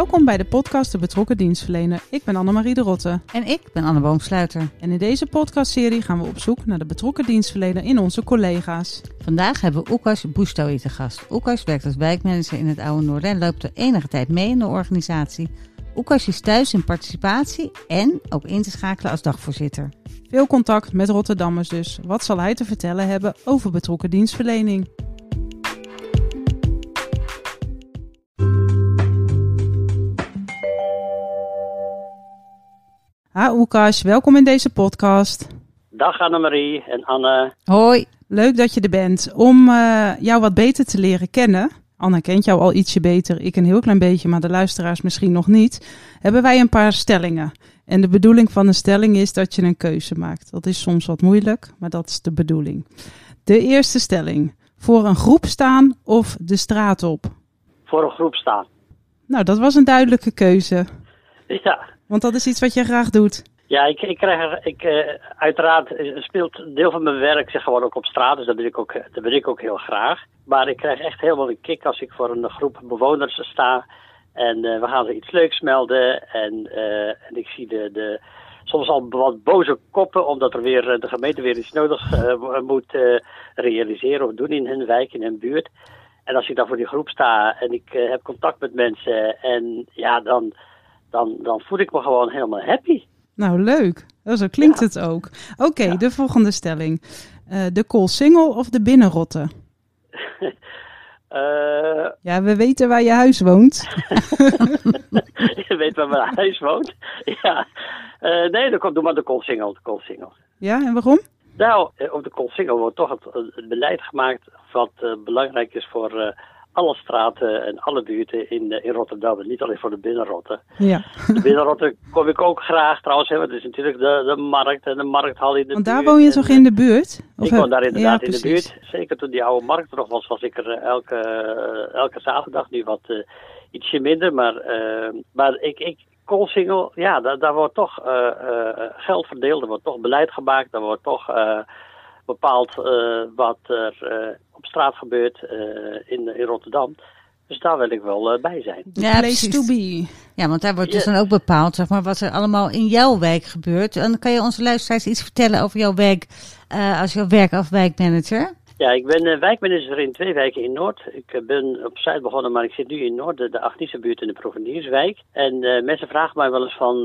Welkom bij de podcast De Betrokken Dienstverlener. Ik ben Annemarie de Rotte. En ik ben Anne Boomsluiter. En in deze podcastserie gaan we op zoek naar de betrokken dienstverlener in onze collega's. Vandaag hebben we Oekas Boestawi te gast. Oekas werkt als wijkmanager in het Oude Noorden en loopt er enige tijd mee in de organisatie. Oekas is thuis in participatie en ook in te schakelen als dagvoorzitter. Veel contact met Rotterdammers dus. Wat zal hij te vertellen hebben over betrokken dienstverlening? Ha, Oekas, welkom in deze podcast. Dag Annemarie en Anne. Hoi. Leuk dat je er bent. Om uh, jou wat beter te leren kennen, Anne kent jou al ietsje beter, ik een heel klein beetje, maar de luisteraars misschien nog niet, hebben wij een paar stellingen. En de bedoeling van een stelling is dat je een keuze maakt. Dat is soms wat moeilijk, maar dat is de bedoeling. De eerste stelling. Voor een groep staan of de straat op? Voor een groep staan. Nou, dat was een duidelijke keuze. Ja, want dat is iets wat je graag doet. Ja, ik, ik krijg, ik, uh, uiteraard speelt deel van mijn werk zich gewoon ook op straat, dus dat ben, ik ook, dat ben ik ook heel graag. Maar ik krijg echt helemaal een kick als ik voor een groep bewoners sta en uh, we gaan ze iets leuks melden en, en ik zie de, de, soms al wat boze koppen omdat er weer de gemeente weer iets nodig moet realiseren of doen in hun wijk, in hun buurt. En als ik dan voor die groep sta en ik heb contact met mensen en ja, dan dan, dan voel ik me gewoon helemaal happy. Nou, leuk. Zo klinkt ja. het ook. Oké, okay, ja. de volgende stelling. Uh, de koolsingel of de binnenrotte? uh, ja, we weten waar je huis woont. je weet waar mijn huis woont? Ja. Uh, nee, dan doe maar de koolsingel. De koolsingel. Ja, en waarom? Nou, op de koolsingel wordt toch het, het, beleid gemaakt wat belangrijk is voor alle straten en alle buurten in, in Rotterdam. En niet alleen voor de binnenrotten. Ja. De binnenrotten kom ik ook graag trouwens. Hè, want het is natuurlijk de, de markt en de markthal in de want buurt. daar woon je toch in de buurt? Of ik woon daar inderdaad ja, in de buurt. Zeker toen die oude markt er nog was, was ik er elke, elke zaterdag. Nu wat uh, ietsje minder. Maar, uh, maar ik, ik, Koolsingel, ja, daar, daar wordt toch uh, geld verdeeld. Er wordt toch beleid gemaakt. Er wordt toch bepaald wat er op straat gebeurt in, in Rotterdam. Dus daar wil ik wel uh, bij zijn. Ja, place to be. Ja, want daar wordt dus dan ook bepaald zeg maar, wat er allemaal in jouw wijk gebeurt. En kan je onze luisteraars iets vertellen over jouw werk uh, als jouw werk als wijkmanager? Ja, ik ben uh, wijkmanager in twee wijken in Noord. Ik uh, ben op Zuid begonnen, maar ik zit nu in Noord, de, de Agnische buurt in de Provenierswijk. En uh, mensen vragen mij wel eens van,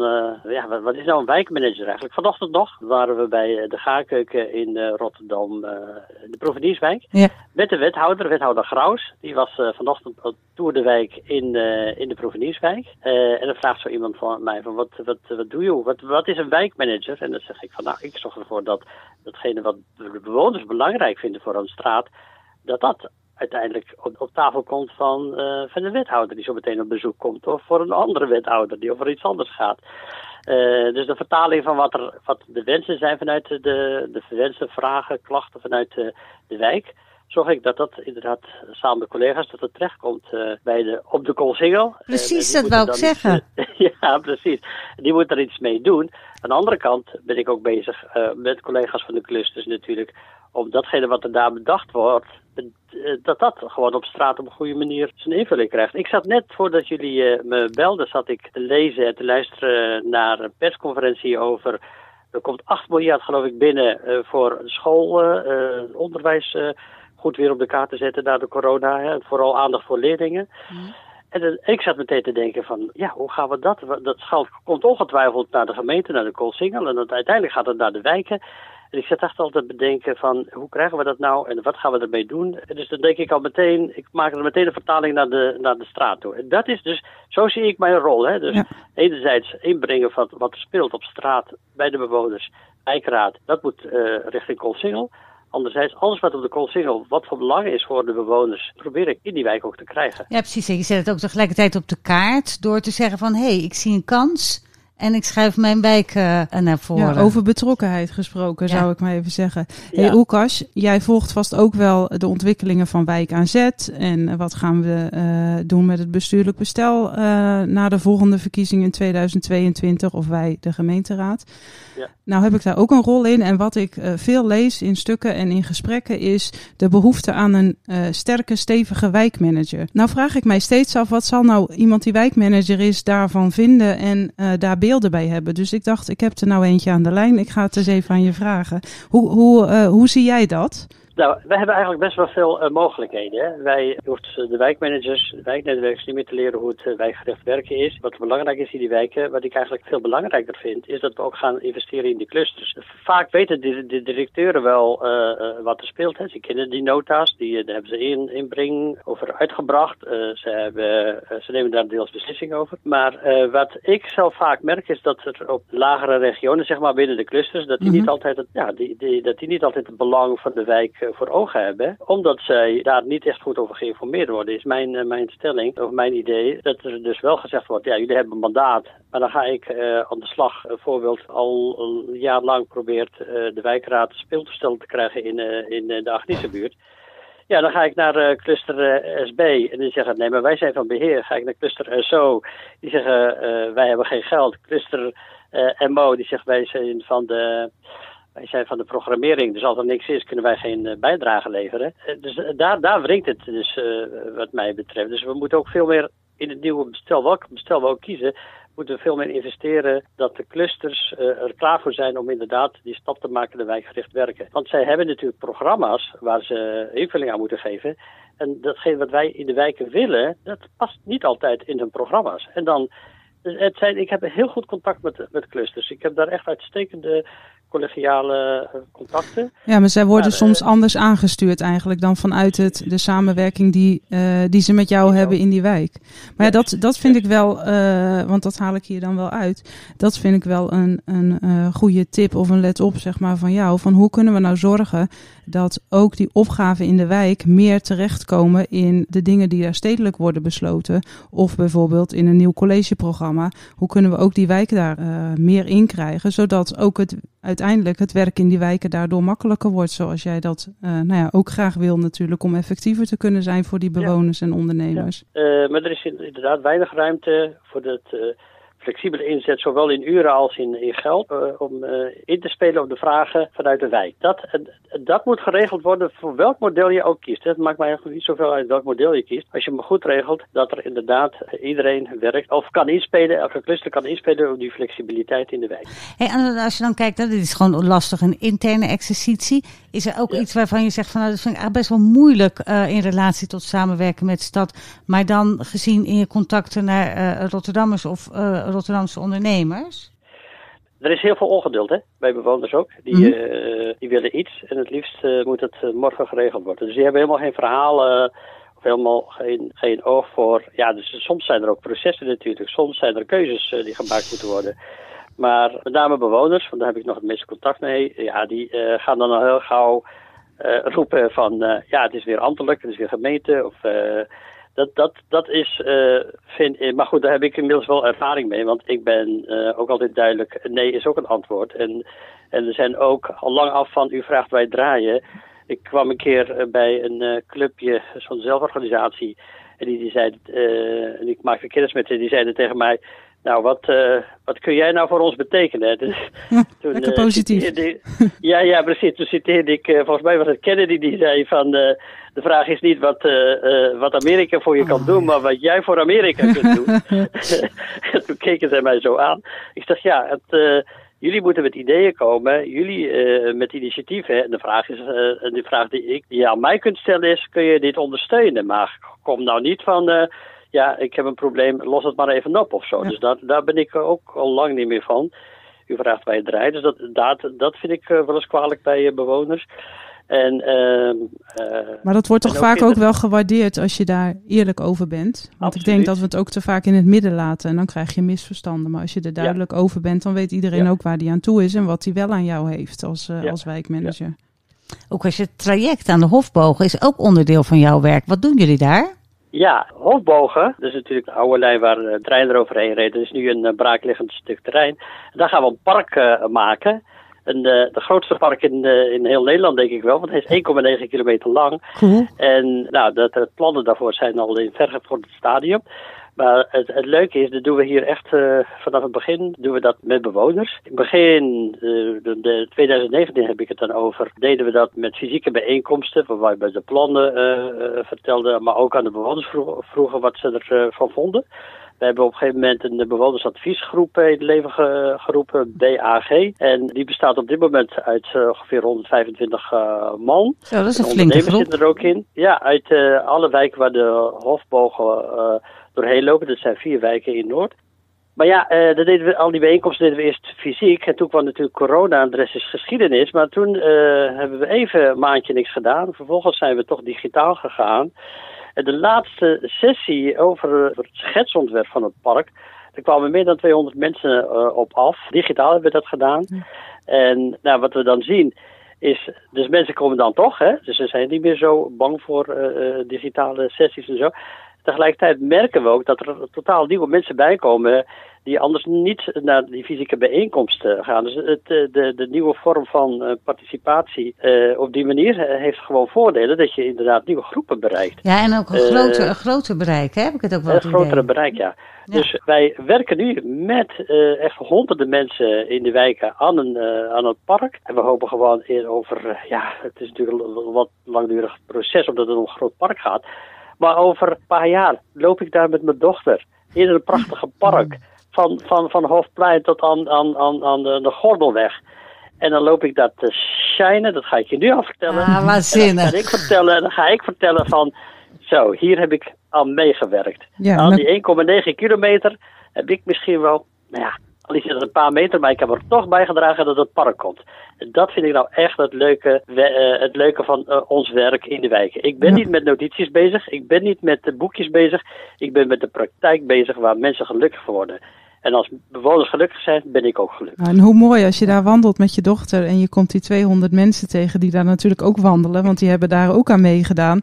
ja, wat, wat, is nou een wijkmanager eigenlijk? Vanochtend nog waren we bij de Gaarkeuken in Rotterdam, de Provenierswijk. Ja. Met de wethouder, wethouder Graus. Die was vanochtend op Tour de Wijk in, in de Provenierswijk. en dan vraagt zo iemand van mij van, wat, wat, wat doe je? Wat, wat is een wijkmanager? En dan zeg ik van, nou, ik zorg ervoor dat datgene wat de bewoners belangrijk vinden voor een straat, dat dat uiteindelijk op, op tafel komt van, uh, van de wethouder die zo meteen op bezoek komt. Of voor een andere wethouder die over iets anders gaat. Uh, dus de vertaling van wat, er, wat de wensen zijn vanuit de, de verwenste vragen, klachten vanuit de, de wijk. Zorg ik dat dat inderdaad samen met collega's dat het terechtkomt uh, bij de, op de Koolsingel. Precies, dat wou ik zeggen. ja, precies. Die moet er iets mee doen. Aan de andere kant ben ik ook bezig met collega's van de clusters natuurlijk om datgene wat er daar bedacht wordt, dat dat gewoon op straat op een goede manier zijn invulling krijgt. Ik zat net voordat jullie uh, me belden, zat ik te lezen en te luisteren naar een persconferentie over. Er komt 8 miljard, geloof ik, binnen uh, voor school, uh, onderwijs goed weer op de kaart te zetten na de corona. Hè, vooral aandacht voor leerlingen. Mm. En ik zat meteen te denken van, ja, hoe gaan we dat? Dat geld komt ongetwijfeld naar de gemeente, naar de Koolsingel. En uiteindelijk gaat het naar de wijken. En ik zit echt altijd te bedenken van hoe krijgen we dat nou en wat gaan we ermee doen. En dus dan denk ik al meteen, ik maak er meteen een vertaling naar de, naar de straat toe. En dat is dus, zo zie ik mijn rol. Hè? Dus ja. enerzijds inbrengen van wat er speelt op straat bij de bewoners, wijkraad, dat moet uh, richting Koolsingel. Anderzijds, alles wat op de Koolsingel, wat van belang is voor de bewoners, probeer ik in die wijk ook te krijgen. Ja, precies. En je zet het ook tegelijkertijd op de kaart door te zeggen van... hé, hey, ik zie een kans en ik schuif mijn wijk uh, naar voren. Ja, over betrokkenheid gesproken, ja. zou ik maar even zeggen. Ja. Hey Oekas, jij volgt vast ook wel de ontwikkelingen van Wijk aan Zet. En wat gaan we uh, doen met het bestuurlijk bestel uh, na de volgende verkiezingen in 2022, of wij, de gemeenteraad. Ja. Nou heb ik daar ook een rol in. En wat ik veel lees in stukken en in gesprekken is de behoefte aan een sterke, stevige wijkmanager. Nou vraag ik mij steeds af, wat zal nou iemand die wijkmanager is daarvan vinden en daar beelden bij hebben. Dus ik dacht, ik heb er nou eentje aan de lijn. Ik ga het eens even aan je vragen. Hoe, hoe, uh, hoe zie jij dat? Nou, wij hebben eigenlijk best wel veel uh, mogelijkheden. Hè? Wij hoeven de wijkmanagers, de wijknetwerkers niet meer te leren hoe het uh, wijkgericht werken is. Wat belangrijk is in die wijken, wat ik eigenlijk veel belangrijker vind, is dat we ook gaan investeren in die clusters. Vaak weten de, de directeuren wel uh, wat er speelt. Hè? Ze kennen die nota's, die daar hebben ze in inbreng over uitgebracht. ze, hebben, ze nemen daar deels beslissing over. Maar wat ik zelf vaak merk is dat er op lagere regionen, zeg maar binnen de clusters, dat die, mm -hmm. niet, altijd het, ja, die, die, dat die niet altijd het belang van de wijk voor ogen hebben, omdat zij daar niet echt goed over geïnformeerd worden, is mijn, uh, mijn stelling, of mijn idee, dat er dus wel gezegd wordt, ja, jullie hebben een mandaat, maar dan ga ik uh, aan de slag. Bijvoorbeeld al een jaar lang probeert de wijkraad speeltoestellen te krijgen in, in de Agnische buurt. Ja, dan ga ik naar cluster SB en die zeggen, nee, maar wij zijn van beheer. Ga ik naar cluster SO, die zeggen, wij hebben geen geld. Cluster MO, die zegt, wij zijn van de... Wij zijn van de programmering, dus als er niks is, kunnen wij geen uh, bijdrage leveren. Uh, dus uh, daar, daar wringt het dus wat mij betreft. Dus we moeten ook veel meer in het nieuwe bestel, welk bestel we ook kiezen, moeten we veel meer investeren dat de clusters er klaar voor zijn om inderdaad die stap te maken naar wijkgericht werken. Want zij hebben natuurlijk programma's waar ze invulling aan moeten geven. En datgene wat wij in de wijken willen, dat past niet altijd in hun programma's. En dan, het zijn, ik heb heel goed contact met, met clusters. Ik heb daar echt uitstekende collegiale contacten. Ja, maar zij worden maar, soms uh, anders aangestuurd eigenlijk dan vanuit het, de samenwerking die, uh, die ze met jou hebben in die wijk. Maar ja, dat, dat vind ik wel, want dat haal ik hier dan wel uit. Dat vind ik wel een, een goede tip of een let op zeg maar van jou. Van hoe kunnen we nou zorgen dat ook die opgaven in de wijk meer terechtkomen in de dingen die daar stedelijk worden besloten. Of bijvoorbeeld in een nieuw collegeprogramma. Hoe kunnen we ook die wijken daar meer in krijgen, zodat ook het uiteindelijk het werk in die wijken daardoor makkelijker wordt. Zoals jij dat uh, nou ja, ook graag wil natuurlijk. Om effectiever te kunnen zijn voor die bewoners ja. en ondernemers. Ja. Uh, maar er is inderdaad weinig ruimte voor dat flexibele inzet. Zowel in uren als in, in geld. om in te spelen op de vragen vanuit de wijk. Dat, dat moet geregeld worden voor welk model je ook kiest. Het maakt mij eigenlijk niet zoveel uit welk model je kiest. Als je me goed regelt dat er inderdaad iedereen werkt. Of kan inspelen, of een cluster kan inspelen op die flexibiliteit in de wijk. Hey, en als je dan kijkt, dit is gewoon lastig, een interne exercitie. Is er ook ja. iets waarvan je zegt van nou, dat vind ik eigenlijk best wel moeilijk in relatie tot samenwerken met de stad. Maar dan gezien in je contacten naar Rotterdammers of uh, Rotterdamse ondernemers? Er is heel veel ongeduld hè, bij bewoners ook. Die, mm -hmm. uh, die willen iets en het liefst uh, moet het uh, morgen geregeld worden. Dus die hebben helemaal geen verhaal of helemaal geen, geen oog voor. Ja, dus soms zijn er ook processen natuurlijk. Soms zijn er keuzes die gemaakt moeten worden. Maar met name bewoners, want daar heb ik nog het meeste contact mee. Ja, die gaan dan al heel gauw roepen van ja, het is weer ambtelijk, het is weer gemeente of dat, dat, dat is, uh, vind ik, maar goed, daar heb ik inmiddels wel ervaring mee, want ik ben uh, ook altijd duidelijk, nee is ook een antwoord. En, en er zijn ook al lang af van, u vraagt wij draaien. Ik kwam een keer bij een uh, clubje, zo'n zelforganisatie, en die, die zei, en ik maakte kennis met ze, die zeiden tegen mij, nou, wat, wat kun jij nou voor ons betekenen? Dus, toen, Lekker positief. Ja, ja, precies. Toen citeerde ik, volgens mij was het Kennedy die zei van... de vraag is niet wat, wat Amerika voor je kan Oh, doen, maar wat jij voor Amerika kunt doen. toen keken zij mij zo aan. Ik zeg, ja, het, jullie moeten met ideeën komen. Jullie met initiatieven. En de vraag, is, de vraag die, ik, die je aan mij kunt stellen is, kun je dit ondersteunen? Maar kom nou niet van ja, ik heb een probleem, los het maar even op of zo. Ja. Dus dat, daar ben ik ook al lang niet meer van. U vraagt bij het draaien, dus dat, dat, dat vind ik wel eens kwalijk bij bewoners. En, uh, uh, maar dat wordt toch vaak ook, ook wel gewaardeerd als je daar eerlijk over bent. Want Absoluut. ik denk dat we het ook te vaak in het midden laten en dan krijg je misverstanden. Maar als je er duidelijk ja. over bent, dan weet iedereen ja. ook waar die aan toe is en wat hij wel aan jou heeft als, uh, ja. als wijkmanager. Ook als je het traject aan de Hofbogen is ook onderdeel van jouw werk. Wat doen jullie daar? Ja, Hofbogen, dat is natuurlijk de oude lijn waar de trein eroverheen reed. Dat is nu een braakliggend stuk terrein. Daar gaan we een park uh, maken. Een, uh, de grootste park in, in heel Nederland, denk ik wel, want het is 1,9 kilometer lang. Cool. En nou, de, de plannen daarvoor zijn al in vergevorderd stadium. Maar het, het, leuke is, dat doen we hier echt uh, vanaf het begin, doen we dat met bewoners. In begin, uh, de, de 2019 heb ik het dan over, deden we dat met fysieke bijeenkomsten, waarbij we de plannen uh, vertelden, maar ook aan de bewoners vroegen, vroegen wat ze ervan vonden. We hebben op een gegeven moment een bewonersadviesgroep in het leven ge, geroepen, BAG. En die bestaat op dit moment uit uh, ongeveer 125 uh, man. Zo, dat is een flinke groep. zitten er ook in. Ja, uit alle wijken waar de hofbogen doorheen lopen. Dat zijn vier wijken in Noord. Maar ja, uh, dat deden we, al die bijeenkomsten deden we eerst fysiek. En toen kwam natuurlijk corona en de rest is geschiedenis. Maar toen uh, hebben we even een maandje niks gedaan. Vervolgens zijn we toch digitaal gegaan. De laatste sessie over het schetsontwerp van het park... daar kwamen meer dan 200 mensen uh, op af. Digitaal hebben we dat gedaan. En nou, wat we dan zien is... Dus mensen komen dan toch, hè. Dus ze zijn niet meer zo bang voor digitale sessies en zo. Tegelijkertijd merken we ook dat er totaal nieuwe mensen bijkomen die anders niet naar die fysieke bijeenkomsten gaan. Dus het, de, de nieuwe vorm van uh, participatie uh, op die manier heeft gewoon voordelen dat je inderdaad nieuwe groepen bereikt. Ja, en ook een, groter, een groter bereik, hè? heb ik het ook wel Een grotere bereik, ja. ja. Dus wij werken nu met echt honderden mensen in de wijken aan, een, aan het park. En we hopen gewoon over, ja, het is natuurlijk een wat langdurig proces omdat het om een groot park gaat. Maar over een paar jaar loop ik daar met mijn dochter in een prachtige park. Van, van, van Hofplein tot aan, aan, aan, aan de, de Gordelweg. En dan loop ik dat te shinen, dat ga ik je nu al vertellen. Ah, waanzinnig. En dan ga ik vertellen, dan ga ik vertellen van, zo, hier heb ik aan meegewerkt. Ja, aan die 1,9 kilometer heb ik misschien wel, nou ja, het een paar meter, maar ik heb er toch bijgedragen dat het park komt. En dat vind ik nou echt het leuke, eh, het leuke van eh, ons werk in de wijken. Ik ben Ja. niet met notities bezig, ik ben niet met boekjes bezig, ik ben met de praktijk bezig waar mensen gelukkig worden. En als bewoners gelukkig zijn, ben ik ook gelukkig. En hoe mooi als je daar wandelt met je dochter en je komt die 200 mensen tegen die daar natuurlijk ook wandelen, want die hebben daar ook aan meegedaan.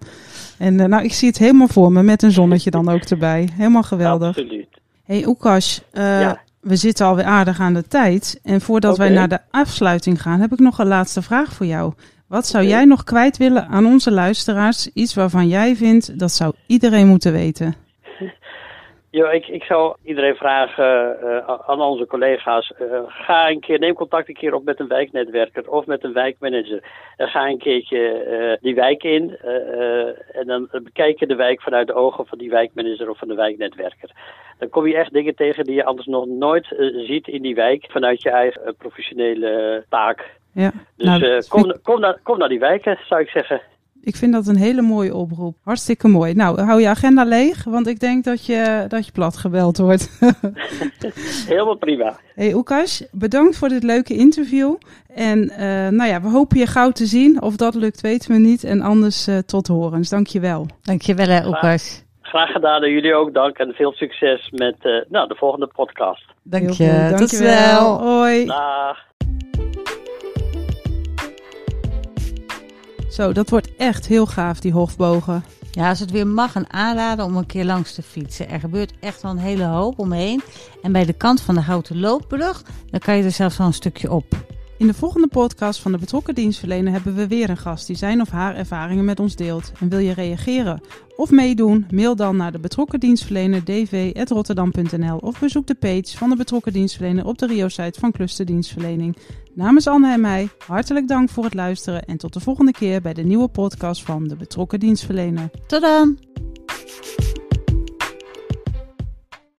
En eh, nou, ik zie het helemaal voor me met een zonnetje dan ook erbij. Helemaal geweldig. Absoluut. Hey Oekas, Ja. We zitten alweer aardig aan de tijd. En voordat wij naar de afsluiting gaan, heb ik nog een laatste vraag voor jou. Wat zou jij nog kwijt willen aan onze luisteraars? Iets waarvan jij vindt dat zou iedereen moeten weten. Ja, ik, ik zou iedereen vragen, eh, aan onze collega's, eh, ga een keer, neem contact een keer op met een wijknetwerker of met een wijkmanager. En ga een keertje eh, die wijk in en dan bekijk je de wijk vanuit de ogen van die wijkmanager of van de wijknetwerker. Dan kom je echt dingen tegen die je anders nog nooit ziet in die wijk vanuit je eigen professionele taak. Ja. Dus Nou, kom, kom, naar, kom naar die wijken, zou ik zeggen. Ik vind dat een hele mooie oproep. Hartstikke mooi. Nou, hou je agenda leeg, want ik denk dat je, dat je plat gebeld wordt. Helemaal prima. hey Oekas, bedankt voor dit leuke interview. En eh, nou ja, we hopen je gauw te zien. Of dat lukt, weten we niet. En anders eh, tot horens. Dank je wel. Dankjewel, hè, Oekas. Graag gedaan en jullie ook dank en veel succes met eh, nou, de volgende podcast. Dank je. Tot dankjewel. snel. Hoi. Dag. Zo, dat wordt echt heel gaaf, die hofbogen. Ja, als het weer mag, een aanraden om een keer langs te fietsen. Er gebeurt echt wel een hele hoop omheen. En bij de kant van de houten loopbrug, dan kan je er zelfs wel een stukje op. In de volgende podcast van de betrokken dienstverlener hebben we weer een gast die zijn of haar ervaringen met ons deelt. En wil je reageren of meedoen? Mail dan naar de betrokken dienstverlener dv.rotterdam.nl of bezoek de page van de betrokken dienstverlener op de Rio-site van Cluster Dienstverlening. Namens Anne en mij, hartelijk dank voor het luisteren en tot de volgende keer bij de nieuwe podcast van de betrokken dienstverlener. Tot dan!